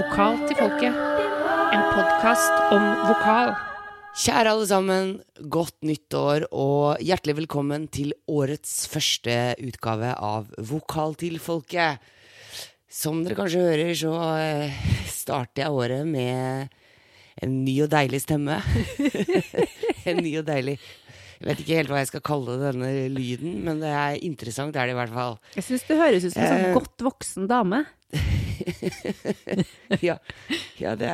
Vokal til folket. En podkast om vokal. Kjære alle sammen, godt nyttår og hjertelig velkommen til årets første utgave av Vokal til folket. Som dere kanskje hører, så eh, starter jeg året med en ny og deilig stemme. en ny og deilig Jeg vet ikke helt hva jeg skal kalle denne lyden, men det er interessant, er det i hvert fall. Jeg syns det høres ut som en Eh. sånn godt voksen dame. ja, ja, det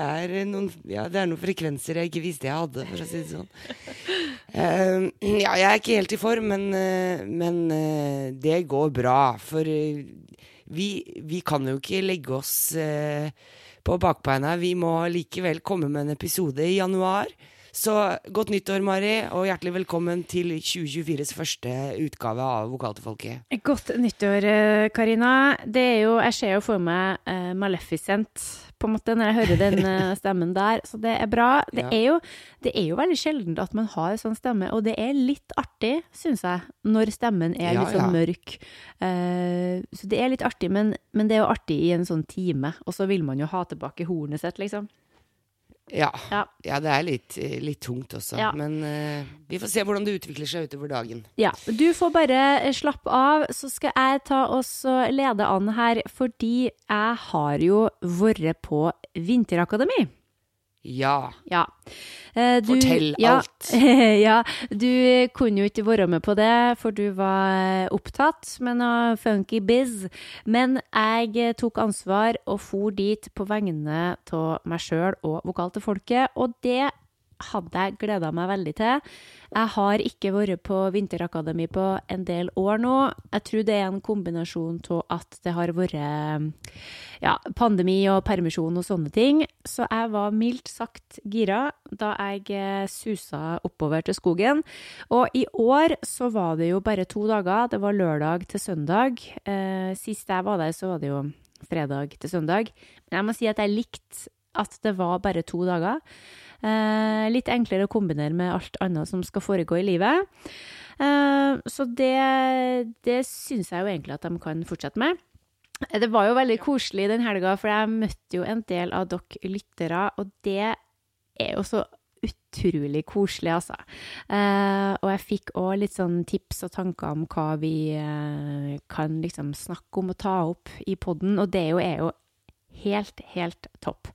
noen, ja, det er noen frekvenser jeg ikke visste jeg hadde, for å si det sånn. Uh, ja, jeg er ikke helt i form, men, uh, men uh, det går bra. For eh, vi, vi kan jo ikke legge oss på bakbeina. Vi må likevel komme med en episode i januar. Så godt nyttår, Mari, og hjertelig velkommen til 2024s første utgave av Vokal til folket. Godt nyttår, eh, Karina. Det er jo, jeg ser jo for meg uh, Maleficent på en måte når jeg hører den eh, stemmen der, så det er bra. Det, Ja. er jo, det er jo veldig sjelden at man har en sånn stemme, og det er litt artig, syns jeg, når stemmen er Ja, litt sånn ja. mørk. Uh, så det er litt artig, men, men det er jo artig i en sånn time, og så vil man jo ha tilbake hornet sitt, liksom. Ja, Ja. ja det er litt, litt tungt også. Ja. Men uh, vi får se hvordan det utvikler seg utover dagen. Ja, du får bare eh, slappe av, så skal jeg ta oss og lede an her, fordi jeg har jo vært på vinterakademi. Ja. Ja. Eh, du- Fortell ja, alt. ja, du kunne jo ikke være med på det, for du var opptatt med noe funky biz. Men jeg eh, tok ansvar og for dit på vegne av meg sjøl og Vokal til folket, og det hadde jeg gleda meg veldig til. Jeg har ikke vært på vinterakademi på en del år nå. Jeg tror det er en kombinasjon av at det har vært ja, pandemi og permisjon og sånne ting. Så jeg var mildt sagt gira da jeg eh, susa oppover til skogen. Og i år så var det jo bare to dager. Det var lørdag til søndag. Eh, sist jeg var der, så var det jo fredag til søndag. Men jeg må si at jeg likte at det var bare to dager. Eh, litt enklere å kombinere med alt annet som skal foregå i livet. Eh, så det, det syns jeg jo egentlig at de kan fortsette med. Det var jo veldig koselig den helga, for jeg møtte jo en del av dere lyttere, og det er jo så utrolig koselig, altså. Eh, og jeg fikk òg litt sånn tips og tanker om hva vi eh, kan liksom snakke om og ta opp i poden, og det er jo, er jo helt, helt topp.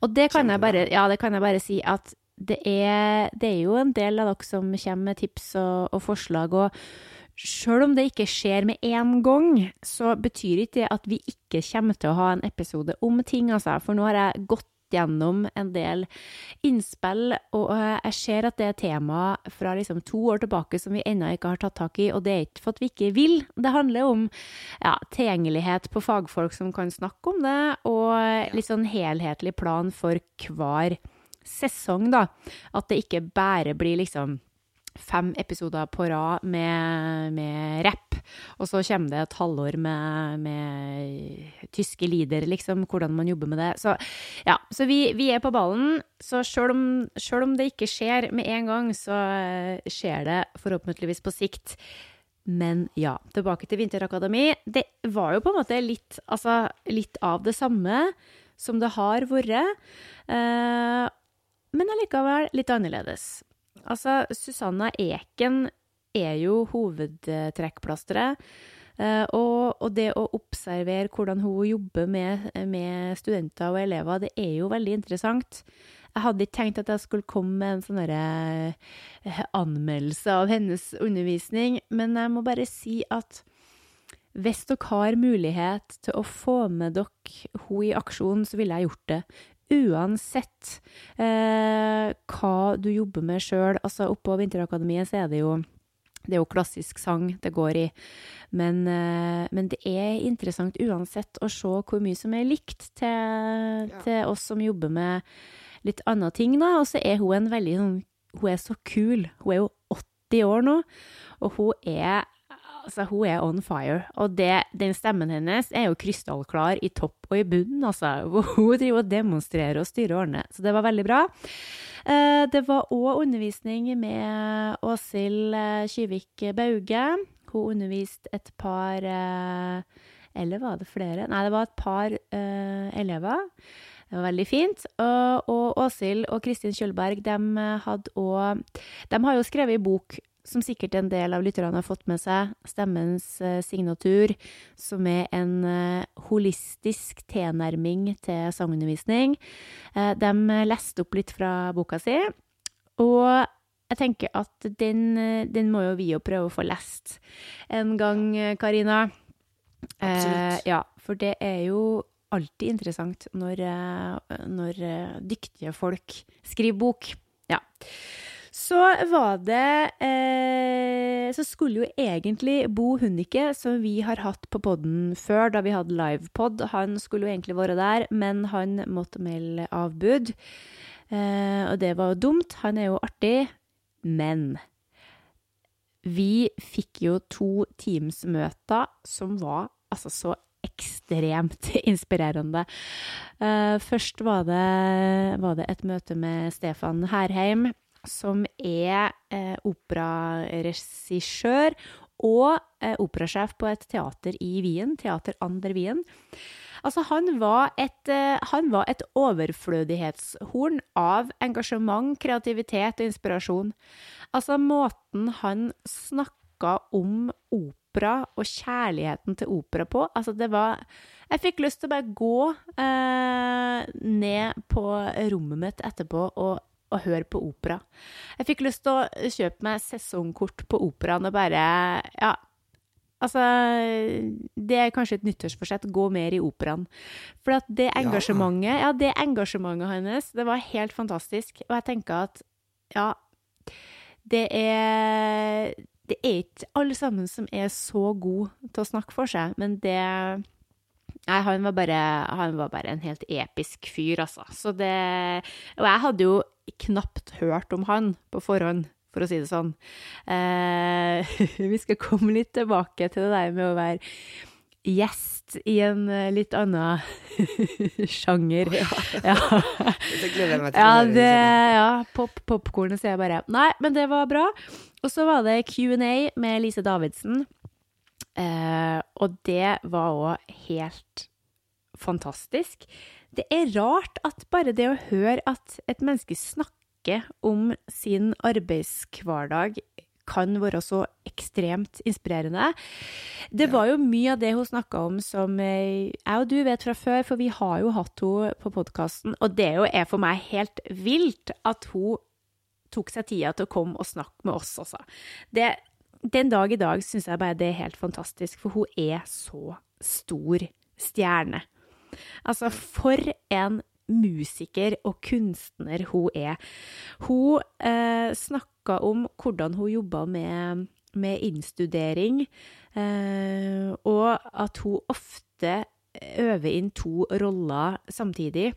Og det kan jeg bare, ja, det kan jeg bare si at det er, det er jo en del av dere som kommer med tips og, og forslag, og selv om det ikke skjer med en gang, så betyr ikke det at vi ikke kommer til å ha en episode om ting, altså. For nå har jeg gått gjennom en del innspill, og eh, jeg ser at det er tema fra liksom to år tilbake som vi ennå ikke har tatt tak i, og det er ikke for at vi ikke vil. Det handler om ja, tilgjengelighet på fagfolk som kan snakke om det, og litt sånn helhetlig plan for hver sesong, da. At det ikke bare blir liksom fem episoder på rad med, med rapp, og så kommer det et halvår med, med tyske lider, liksom, hvordan man jobber med det. Så ja, så vi, vi er på ballen. Så selv om, selv om det ikke skjer med en gang, så eh, skjer det forhåpentligvis på sikt. Men ja, tilbake til Vinterakademi. Det var jo på en måte litt, altså, litt av det samme som det har vært, eh, men allikevel litt annerledes. Altså, Susanna Eken er jo hovedtrekkplasteret. eh, og, og det å observere hvordan hun jobber med, med studenter og elever, det er jo veldig interessant. Jeg hadde ikke tenkt at jeg skulle komme med en sånn eh, anmeldelse av hennes undervisning, men jeg må bare si at hvis dere har mulighet til å få med dere hun i aksjon, så ville jeg gjort det. Uansett eh, hva du jobber med sjøl. Altså, oppå Vinterakademiet så er det jo det er jo klassisk sang det går i, men, eh, men det er interessant uansett å se hvor mye som er likt til, Ja. til oss som jobber med litt andre ting, da. Og så er hun en veldig sånn Hun er så kul. Hun er jo 80 år nå, og hun er Altså, hun er on fire. Og det, den stemmen hennes er jo krystallklar i topp og i bunn, altså. Hun driver og demonstrerer og styrer og. Så det var veldig bra. Eh, Det var òg undervisning med Åshild eh, Kyvik Bauge. Hun underviste et par eh, Eller var det flere? Nei, det var et par elever. Det var veldig fint. Og Åshild og Kristin Kjølberg, de hadde også, De har jo skrevet i bok som sikkert en del av lytterne har fått med seg, Stemmens eh, signatur, som er en eh, holistisk tilnærming til sangundervisning. Eh, de leste opp litt fra boka si, og jeg tenker at den, eh, den må jo vi jo prøve å få lest en gang, eh, Karina. Eh, Absolutt. ja, for det er jo alltid interessant når, eh, når eh, dyktige folk skriver bok. Ja. Så var det eh, Så skulle jo egentlig Bo Hunnike, som vi har hatt på podden før, da vi hadde livepod, han skulle jo egentlig være der, men han måtte melde avbud. Eh, og det var jo dumt. Han er jo artig, men vi fikk jo to Teams-møter som var altså så ekstremt inspirerende. Uh, først var det, var det et møte med Stefan Herheim, som er eh, operaregissør og eh, operasjef på et teater i Wien, Teater Ander Wien. Altså, han var et, eh, han var et overflødighetshorn av engasjement, kreativitet og inspirasjon. Altså, måten han snakka om opera og kjærligheten til opera på, altså, det var Jeg fikk lyst til å bare gå eh, ned på rommet mitt etterpå og og høre på opera. Jeg fikk lyst til å kjøpe meg sesongkort på operaen og bare Ja, altså Det er kanskje et nyttårsforsett. Gå mer i operaen. For at det engasjementet Ja, det engasjementet hennes, det var helt fantastisk. Og jeg tenker at ja, det er Det er ikke alle sammen som er så gode til å snakke for seg, men det Nei, han var, bare, han var bare en helt episk fyr, altså. Så det Og jeg hadde jo knapt hørt om han på forhånd, for å si det sånn. Eh, vi skal komme litt tilbake til det der med å være gjest i en eh, litt annen sjanger. Ja. Så gleder jeg meg til Ja, det, ja pop, popcornet sier jeg bare. Nei, men det var bra. Og så var det Q&A med Lise Davidsen. Eh, og det var òg helt fantastisk. Det er rart at bare det å høre at et menneske snakker om sin arbeidshverdag kan være så ekstremt inspirerende. Det var jo mye av det hun snakka om som eh, jeg og du vet fra før, for vi har jo hatt henne på podkasten, og det jo er for meg helt vilt at hun tok seg tida til å komme og snakke med oss, altså. Det, den dag i dag syns jeg bare det er helt fantastisk, for hun er så stor stjerne. Altså, for en musiker og kunstner hun er. Hun eh, snakka om hvordan hun jobba med, med innstudering, eh, og at hun ofte øver inn to roller samtidig.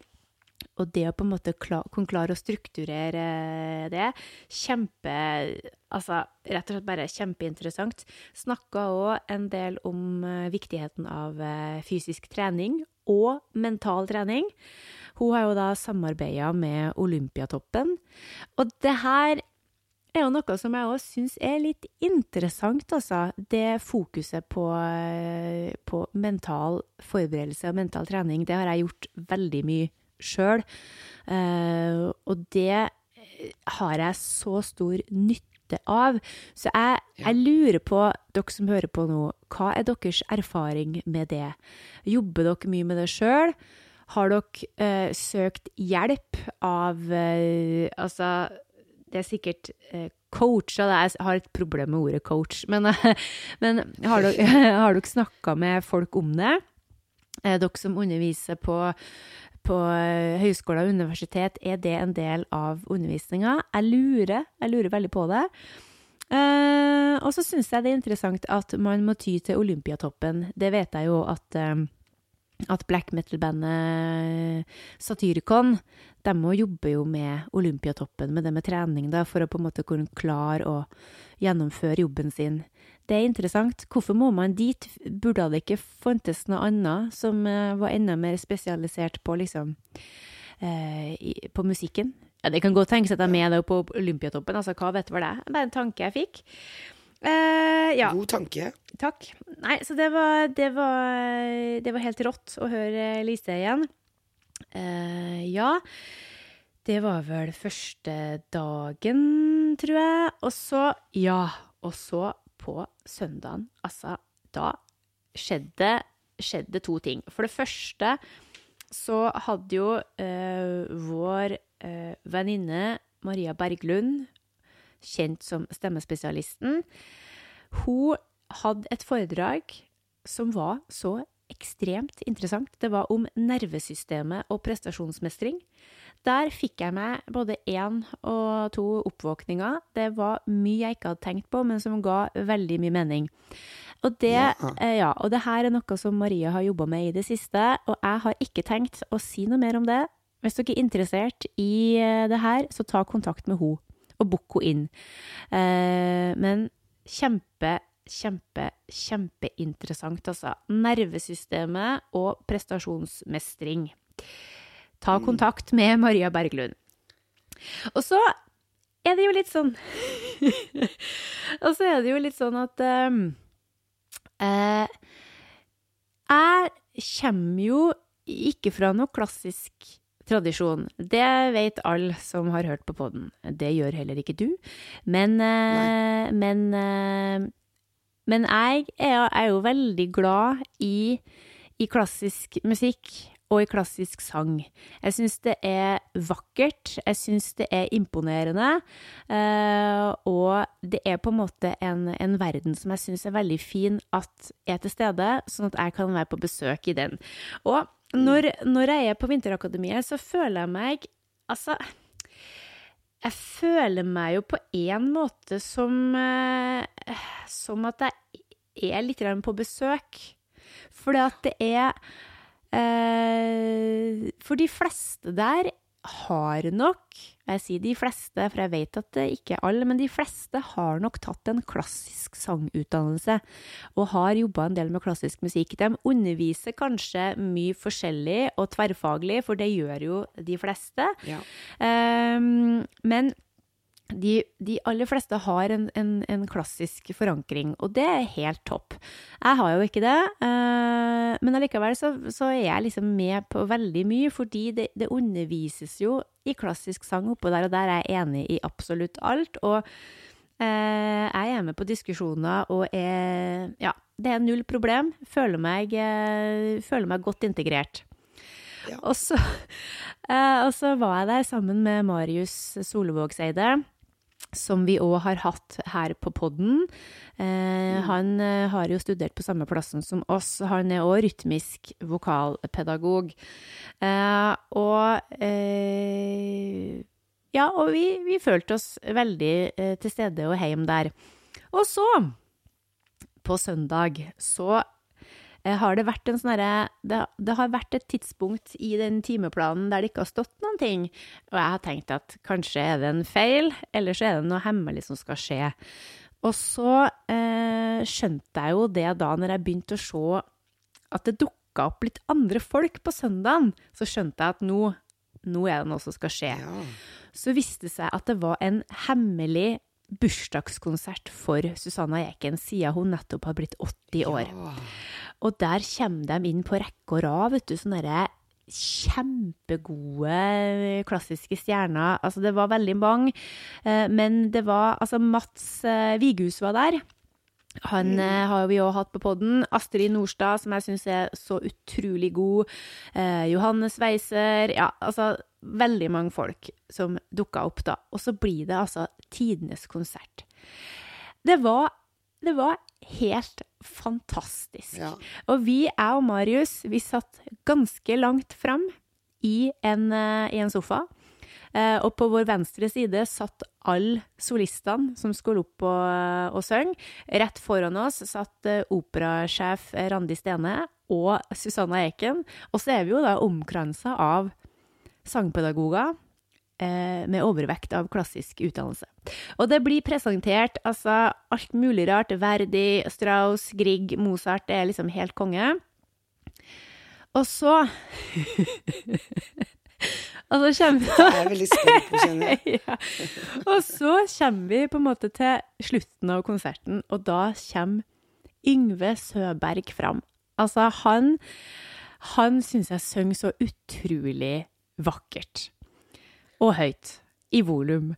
Og det å på en måte klar, kunne klare å strukturere det, kjempe Altså rett og slett bare kjempeinteressant. Snakka òg en del om eh, viktigheten av eh, fysisk trening og mental trening. Hun har jo da samarbeida med Olympiatoppen. Og det her er jo noe som jeg òg syns er litt interessant, altså. Det fokuset på, eh, på mental forberedelse og mental trening, det har jeg gjort veldig mye sjøl. Eh, og det har jeg så stor nytte av. Så jeg, jeg lurer på, dere som hører på nå, hva er deres erfaring med det? Jobber dere mye med det sjøl? Har dere eh, søkt hjelp av eh, Altså, det er sikkert eh, coacha Jeg har et problem med ordet coach, men, men har dere, har dere snakka med folk om det? Eh, dere som underviser på på eh, høyskole og universitet, er det en del av undervisninga? Jeg lurer, jeg lurer veldig på det. Eh, og så syns jeg det er interessant at man må ty til Olympiatoppen. Det vet jeg jo at, uh, at black metal-bandet Satyricon de må jobbe jo med Olympiatoppen, med det med trening, da, for å på en måte kunne klare å gjennomføre jobben sin. Det er interessant. Hvorfor må man dit? Burde det ikke fantes noe annet som eh, var enda mer spesialisert på liksom på musikken? Ja, Det kan godt tenkes at de er med på Olympiatoppen, altså hva vet vel jeg? Det er en tanke jeg fikk. Uh, ja, God tanke. takk. Nei, så det var, det var, det var helt rått å høre Lise igjen. Uh, ja, det var vel første dagen, tror jeg. Og så, ja, og så på søndagen, altså, da skjedde, skjedde to ting. For det første så hadde jo uh, vår eh, venninne Maria Berglund, kjent som Stemmespesialisten, hun hadde et foredrag som var så ekstremt interessant. Det var om nervesystemet og prestasjonsmestring. Der fikk jeg meg både én og to oppvåkninger. Det var mye jeg ikke hadde tenkt på, men som ga veldig mye mening. Og det, Ja. eh, ja, og det her er noe som Maria har jobba med i det siste, og jeg har ikke tenkt å si noe mer om det. Hvis dere er interessert i eh, det her, så ta kontakt med henne, og book henne inn. Eh, men kjempe, kjempe, kjempeinteressant, altså. Nervesystemet og prestasjonsmestring. Ta kontakt med Maria Berglund. Og så er det jo litt sånn Og så er det jo litt sånn at um, eh, Jeg kommer jo ikke fra noe klassisk tradisjon. Det vet alle som har hørt på podden. Det gjør heller ikke du. Men, eh, men, eh, men jeg er, er jo veldig glad i, i klassisk musikk og i klassisk sang. Jeg syns det er vakkert, jeg syns det er imponerende, eh, og det er på en måte en, en verden som jeg syns er veldig fin at er til stede, sånn at jeg kan være på besøk i den. Og når, når jeg er på Vinterakademiet, så føler jeg meg Altså, jeg føler meg jo på en måte som eh, Som at jeg er litt på besøk. Fordi at det er eh, For de fleste der har nok Jeg sier de fleste, for jeg vet at det ikke er alle, men de fleste har nok tatt en klassisk sangutdannelse og har jobba en del med klassisk musikk. De underviser kanskje mye forskjellig og tverrfaglig, for det gjør jo de fleste. Ja. Um, men de, de aller fleste har en, en, en klassisk forankring, og det er helt topp. Jeg har jo ikke det, eh, men allikevel så, så er jeg liksom med på veldig mye, fordi det, det undervises jo i klassisk sang oppå der, og der er jeg enig i absolutt alt. Og eh, jeg er med på diskusjoner og er Ja, det er null problem. Føler meg, eh, føler meg godt integrert. Ja. Og så, eh, og så var jeg der sammen med Marius Solvågseide, som vi òg har hatt her på podden. Eh, Han eh, har jo studert på samme plassen som oss. Han er òg rytmisk vokalpedagog. Eh, og eh, Ja, og vi, vi følte oss veldig eh, til stede og heim der. Og så, på søndag, så har det vært en sånn det, det har vært et tidspunkt i den timeplanen der det ikke har stått noen ting. Og jeg har tenkt at kanskje er det en feil, eller så er det noe hemmelig som skal skje. Og så eh, skjønte jeg jo det da når jeg begynte å se at det dukka opp litt andre folk på søndagen. Så skjønte jeg at nå, nå er det noe som skal skje Ja. så viste det seg at det var en hemmelig bursdagskonsert for Susanna Eken, siden hun nettopp har blitt 80 år. Ja. Og der kommer de inn på rekke og rad, vet du, sånne kjempegode klassiske stjerner. Altså, det var veldig mange, eh, men det var Altså, Mats eh, Vighus var der. Han mm. har vi òg hatt på podden. Astrid Nordstad, som jeg syns er så utrolig god. Eh, Johannes Weiser. Ja, altså veldig mange folk som dukka opp da. Og så blir det altså tidenes konsert. Det var, det var helt fantastisk. Ja. Og vi, jeg og Marius, vi satt ganske langt fram i en, eh, i en sofa. Eh, og på vår venstre side satt alle solistene som skulle opp og, og synge. Rett foran oss satt eh, operasjef Randi Stene og Susanna Eken. Og så er vi jo da omkransa av sangpedagoger eh, med overvekt av klassisk utdannelse. Og det blir presentert altså alt mulig rart. Verdi, Strauss, Grieg, Mozart. Det er liksom helt konge. Og så Og så kommer Jeg er veldig spent på å kjenne. ja. Og så kommer vi på en måte til slutten av konserten, og da kommer Yngve Søberg fram. Altså, han Han syns jeg synger så utrolig vakkert. Og høyt. I volum.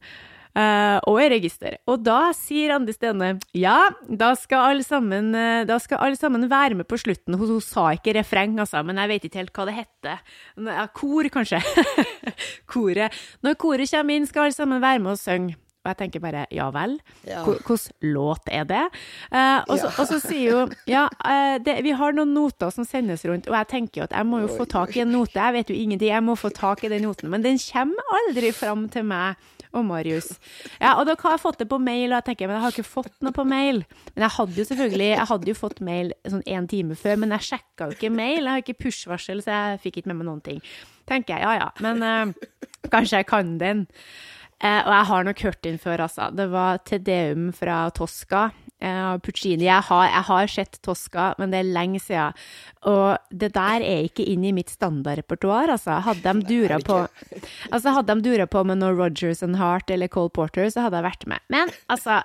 Uh, og i register. Og da sier Andi Stene ja, da skal alle sammen, eh, alle sammen være med på slutten. Hun, hun sa ikke refreng, altså, men jeg vet ikke helt hva det heter. Ja, kor, kanskje. koret. Når koret kommer inn, skal alle sammen være med og synge. Og jeg tenker bare ja vel, Ja. hvilken låt er det? Eh, og, så, og så sier hun ja, eh, det, vi har noen noter som sendes rundt, og jeg tenker jo at jeg må jo få tak i en note. Jeg vet jo ingenting, jeg må få tak i den noten. Men den kommer aldri fram til meg og Marius. Ja, og da har jeg fått det på mail, og jeg tenker men jeg har ikke fått noe på mail. Men jeg hadde jo selvfølgelig jeg hadde jo fått mail sånn en time før, men jeg sjekka jo ikke mail. Jeg har ikke push-varsel, så jeg fikk ikke med meg noen ting. Tenker jeg, ja ja, men eh, kanskje jeg kan den. Eh, og jeg har nok hørt den før, altså. Det var Tedeum fra Tosca. Eh, Puccini. Jeg har, jeg har sett Tosca, men det er lenge siden. Og det der er ikke inn i mitt standardrepertoar, altså. Hadde de dura på Altså, hadde de dura på med noe Rogers and Hart eller Cole Porter, så hadde jeg vært med. Men altså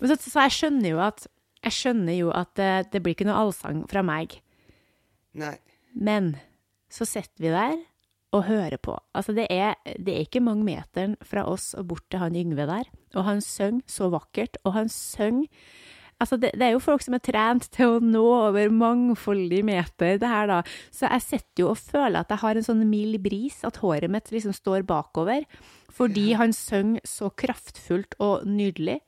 men så, så jeg skjønner jo at Jeg skjønner jo at det, det blir ikke noe allsang fra meg. Nei. Men så sitter vi der og høre på. Altså, det er, det er ikke mange meteren fra oss og bort til han Yngve der. Og han synger så vakkert, og han synger Altså, det, det er jo folk som er trent til å nå over mangfoldige meter, det her, da. Så jeg sitter jo og føler at jeg har en sånn mild bris, at håret mitt liksom står bakover. Fordi han synger så kraftfullt og nydelig.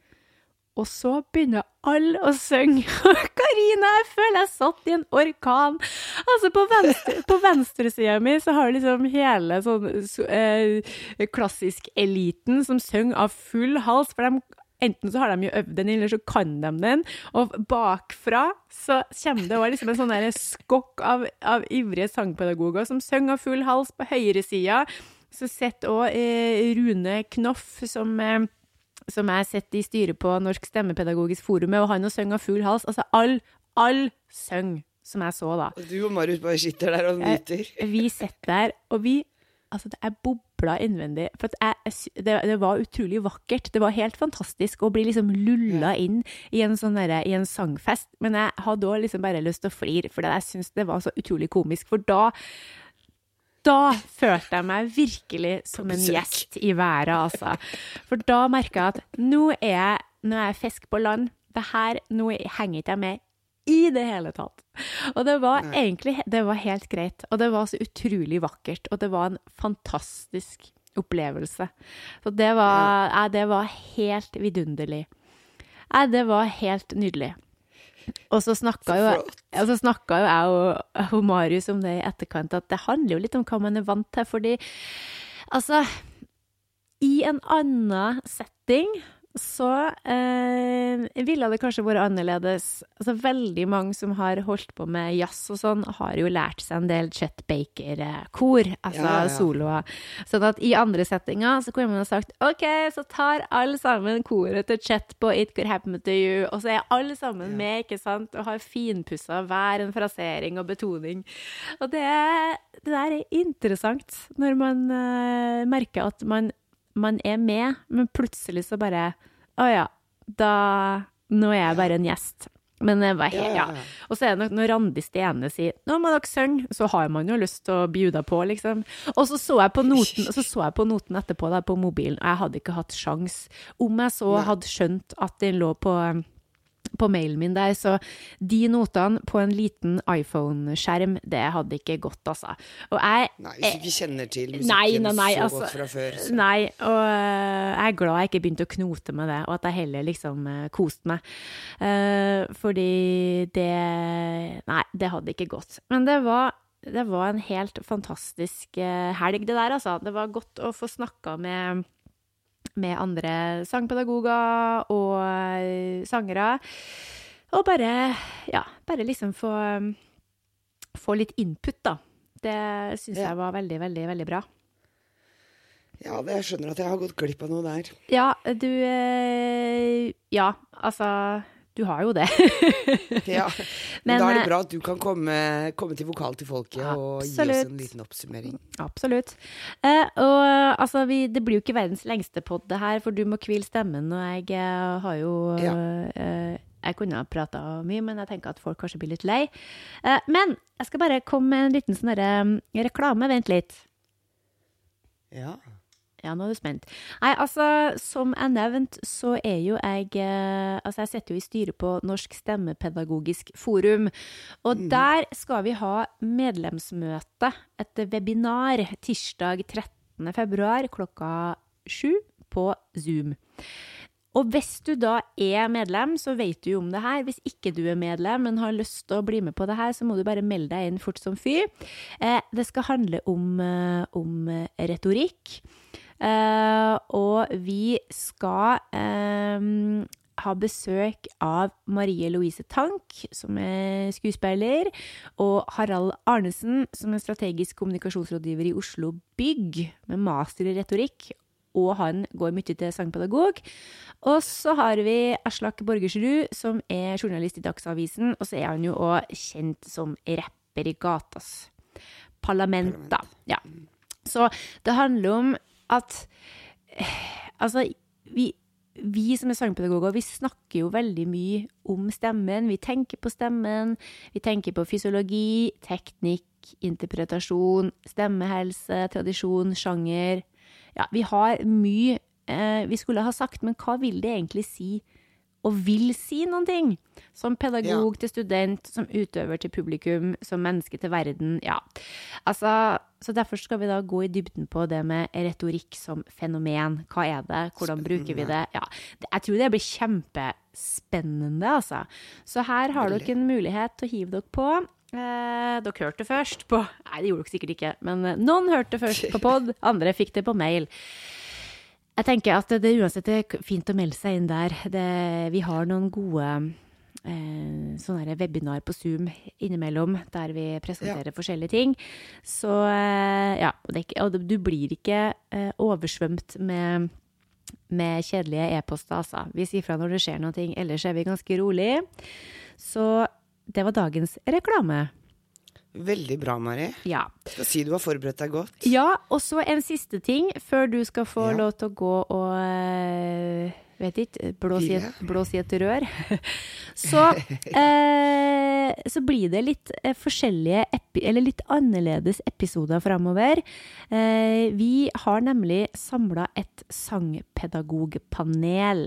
Og så begynner alle å synge. Karina, jeg føler jeg satt i en orkan. Altså, på venstre, på venstresida mi så har liksom hele sånn så, eh, klassisk-eliten som synger av full hals. For de, enten så har de jo øvd den, eller så kan de den. Og bakfra så kommer det òg liksom en sånn der skokk av, av ivrige sangpedagoger som synger av full hals på høyresida. Så sitter òg eh, Rune Knoff, som eh, som jeg sitter i styret på Norsk Stemmepedagogisk Forum med, og han og synger av full hals. Altså, all, all søng som jeg så da. Og du og Marius bare sitter der og nyter. Vi sitter der, og vi Altså, det er bobla innvendig. For jeg, det, det var utrolig vakkert. Det var helt fantastisk å bli liksom lulla inn i en sånn derre- i en sangfest. Men jeg hadde òg liksom bare lyst til å flire, for jeg syntes det var så utrolig komisk. For da da følte jeg meg virkelig som en gjest i været, altså. For da merka jeg at nå er jeg, nå er jeg fisk på land. Det her, nå henger ikke jeg med i det hele tatt. Og det var egentlig det var helt greit. Og det var så utrolig vakkert. Og det var en fantastisk opplevelse. Så det var, ja, det var helt vidunderlig. Ja, det var helt nydelig. Og så snakka jo, flott. og så snakka jo jeg og, og Marius om det i etterkant, at det handler jo litt om hva man er vant til. Fordi altså I en annen setting så eh, ville det kanskje vært annerledes. Altså Veldig mange som har holdt på med jazz og sånn, har jo lært seg en del Chet Baker-kor, altså Ja, ja. soloer. Sånn at i andre settinger så kunne man ha sagt OK, så tar alle sammen koret til Chet på It Could Happen To You, og så er alle sammen med, ikke sant, og har finpussa hver en frasering og betoning. Og det, det der er interessant, når man eh, merker at man, man er med, men plutselig så bare Å ja, da Nå er jeg bare en gjest. Men det var helt, ja. Og så er det nok når Randi Stene sier 'nå må dere synge', så har man jo lyst til å bjuda på, liksom. Og så så jeg på noten, så så jeg på noten etterpå da, på mobilen, og jeg hadde ikke hatt sjans. Om jeg så hadde skjønt at den lå på på mailen min der, så de notene på en liten iPhone-skjerm, det hadde ikke gått, altså. Og jeg Nei, hvis du ikke kjenner til musikken Nei, nei, nei, så altså, godt fra før. Så. Nei, og øh, jeg er glad jeg ikke begynte å knote med det, og at jeg heller liksom uh, koste meg. Uh, fordi det Nei, det hadde ikke gått. Men det var det var en helt fantastisk eh, helg, det der, altså. Det var godt å få snakka med, med andre sangpedagoger og eh, sangere. Og bare, ja, bare liksom få, få litt input, da. Det syns jeg var veldig, veldig, veldig bra. Ja, jeg skjønner at jeg har gått glipp av noe der. Ja, du eh, Ja, altså Du har jo det. Ja. Men, Men, da er eh, det bra at du kan komme, komme til Vokal til folket og gi oss en liten oppsummering. Absolutt. Eh, og altså, vi, det blir jo ikke verdens lengste pod, det her, for du må hvile stemmen, og jeg eh, har jo Ja. eh, Jeg kunne ha prata mye, men jeg tenker at folk kanskje blir litt lei. Eh, men jeg skal bare komme med en liten sånn mm, reklame. Vent litt. Ja. Ja, nå er du spent. Nei, altså, som jeg nevnte, så er jo jeg eh, Altså, jeg sitter jo i styret på Norsk stemmepedagogisk forum. Og der skal vi ha medlemsmøte, et webinar, tirsdag 13. februar klokka sju på Zoom. Og hvis du da er medlem, så vet du jo om det her. Hvis ikke du er medlem, men har lyst til å bli med på det her, så må du bare melde deg inn fort som fy. Eh, det skal handle om, eh, om retorikk. Eh, og vi skal eh, ha besøk av Marie Louise Tank, som er skuespiller, og Harald Arnesen, som er strategisk kommunikasjonsrådgiver i Oslo Bygg, med master i retorikk. Og han går mye til sangpedagog. Og så har vi Aslak Borgersrud, som er journalist i Dagsavisen. Og så er han jo òg kjent som rapper i gatas parlament, da. Ja. Så det handler om at eh, Altså, vi, vi som er sangpedagoger, vi snakker jo veldig mye om stemmen. Vi tenker på stemmen. Vi tenker på fysiologi, teknikk, interpretasjon, stemmehelse, tradisjon, sjanger. Ja, vi har mye eh, vi skulle ha sagt, men hva vil det egentlig si? Og vil si noen ting. Som pedagog til student, som utøver til publikum, som menneske til verden. Ja. Altså, så derfor skal vi da gå i dybden på det med retorikk som fenomen. Hva er det? Hvordan bruker vi det? Ja. Jeg tror det blir kjempespennende, altså. Så her har dere en mulighet til å hive dere på. Eh, dere hørte først på Nei, det gjorde dere sikkert ikke, men eh, noen hørte først på pod, andre fikk det på mail. Jeg tenker at det uansett er fint å melde seg inn der. Det, vi har noen gode eh, sånne webinar på Zoom innimellom, der vi presenterer forskjellige ting. Så eh, ja, ikke- og du blir ikke eh, oversvømt med, med kjedelige e-poster, altså. Vi sier fra når det skjer noe, ellers er vi ganske rolig. Så det var dagens reklame. Veldig bra, Mari. Ja. Skal si du har forberedt deg godt. Ja, og så en siste ting før du skal få Ja. lov til å gå og eh, Vet ikke, blåse i, et, Hvile. i et rør. Så, eh, så blir det litt eh, forskjellige, eller litt annerledes episoder framover. Eh, vi har nemlig samla et sangpedagogpanel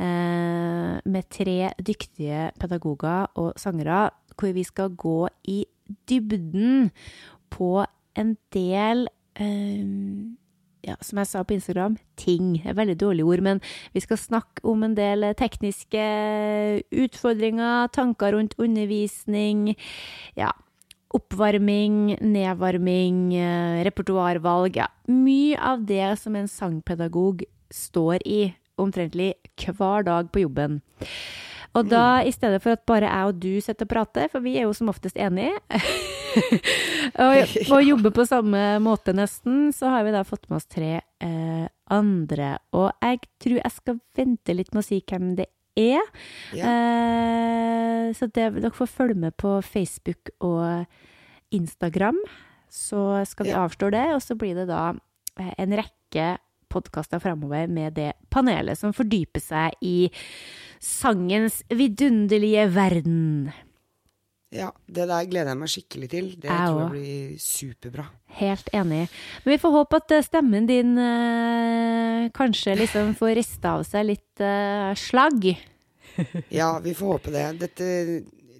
eh, med tre dyktige pedagoger og sangere, hvor vi skal gå i dybden på en del eh, ja, som jeg sa på Instagram, ting. Det er veldig dårlige ord, men vi skal snakke om en del tekniske utfordringer, tanker rundt undervisning, ja, oppvarming, nedvarming, eh, repertoarvalg, ja. Mye av det som en sangpedagog står i omtrentlig hver dag på jobben. Og da, i stedet for at bare jeg og du sitter og prater, for vi er jo som oftest enige, og, og jobber på samme måte nesten, så har vi da fått med oss tre eh, andre. Og jeg tror jeg skal vente litt med å si hvem det er. Ja. Eh, så det, dere får følge med på Facebook og Instagram. Så skal vi Ja. avstå det, og så blir det da eh, en rekke podkaster framover med det panelet som fordyper seg i sangens vidunderlige verden. Ja, det der gleder jeg meg skikkelig til. Det Jeg tror jeg blir superbra. Helt enig. Men vi får håpe at eh, stemmen din eh, kanskje liksom får rista av seg litt eh, slagg. Ja, vi får håpe det. Dette,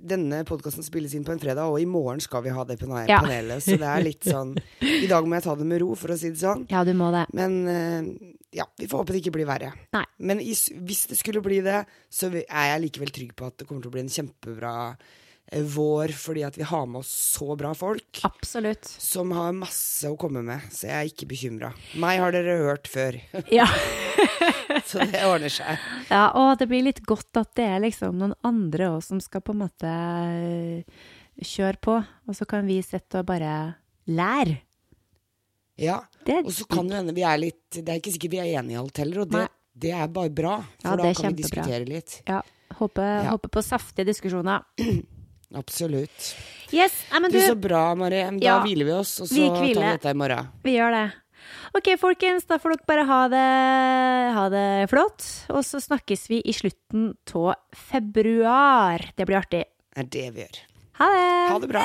denne podkasten spilles inn på en fredag, og i morgen skal vi ha det på Ja. panelet. Så det er litt sånn I dag må jeg ta det med ro, for å si det sånn. Ja, du må det. Men eh, ja, vi får håpe det ikke blir verre. Nei. Men hvis det skulle bli det, så er jeg likevel trygg på at det kommer til å bli en kjempebra eh, vår, fordi at vi har med oss så bra folk. Absolutt. Som har masse å komme med, så jeg er ikke bekymra. Meg har dere hørt før, Ja. så det ordner seg. ja, og det blir litt godt at det er liksom noen andre òg som skal på en måte eh, kjøre på, og så kan vi sitte og bare lære. Ja, er Og så kan det hende vi er litt Det er ikke sikkert vi er enige i alt heller, og det, det er bare bra. Ja, For er da kan vi kjempebra. diskutere litt. Ja, håper, Ja. håper på saftige diskusjoner. Absolutt. Yes, nei, men Du, du, så bra, Mari. Da Ja, hviler vi oss, og så vi tar vi dette i morgen. vi gjør det. Ok, folkens, da får dere bare ha det, ha det flott. Og så snakkes vi i slutten av februar. Det blir artig. Det er det vi gjør. Ha det! Ha det bra.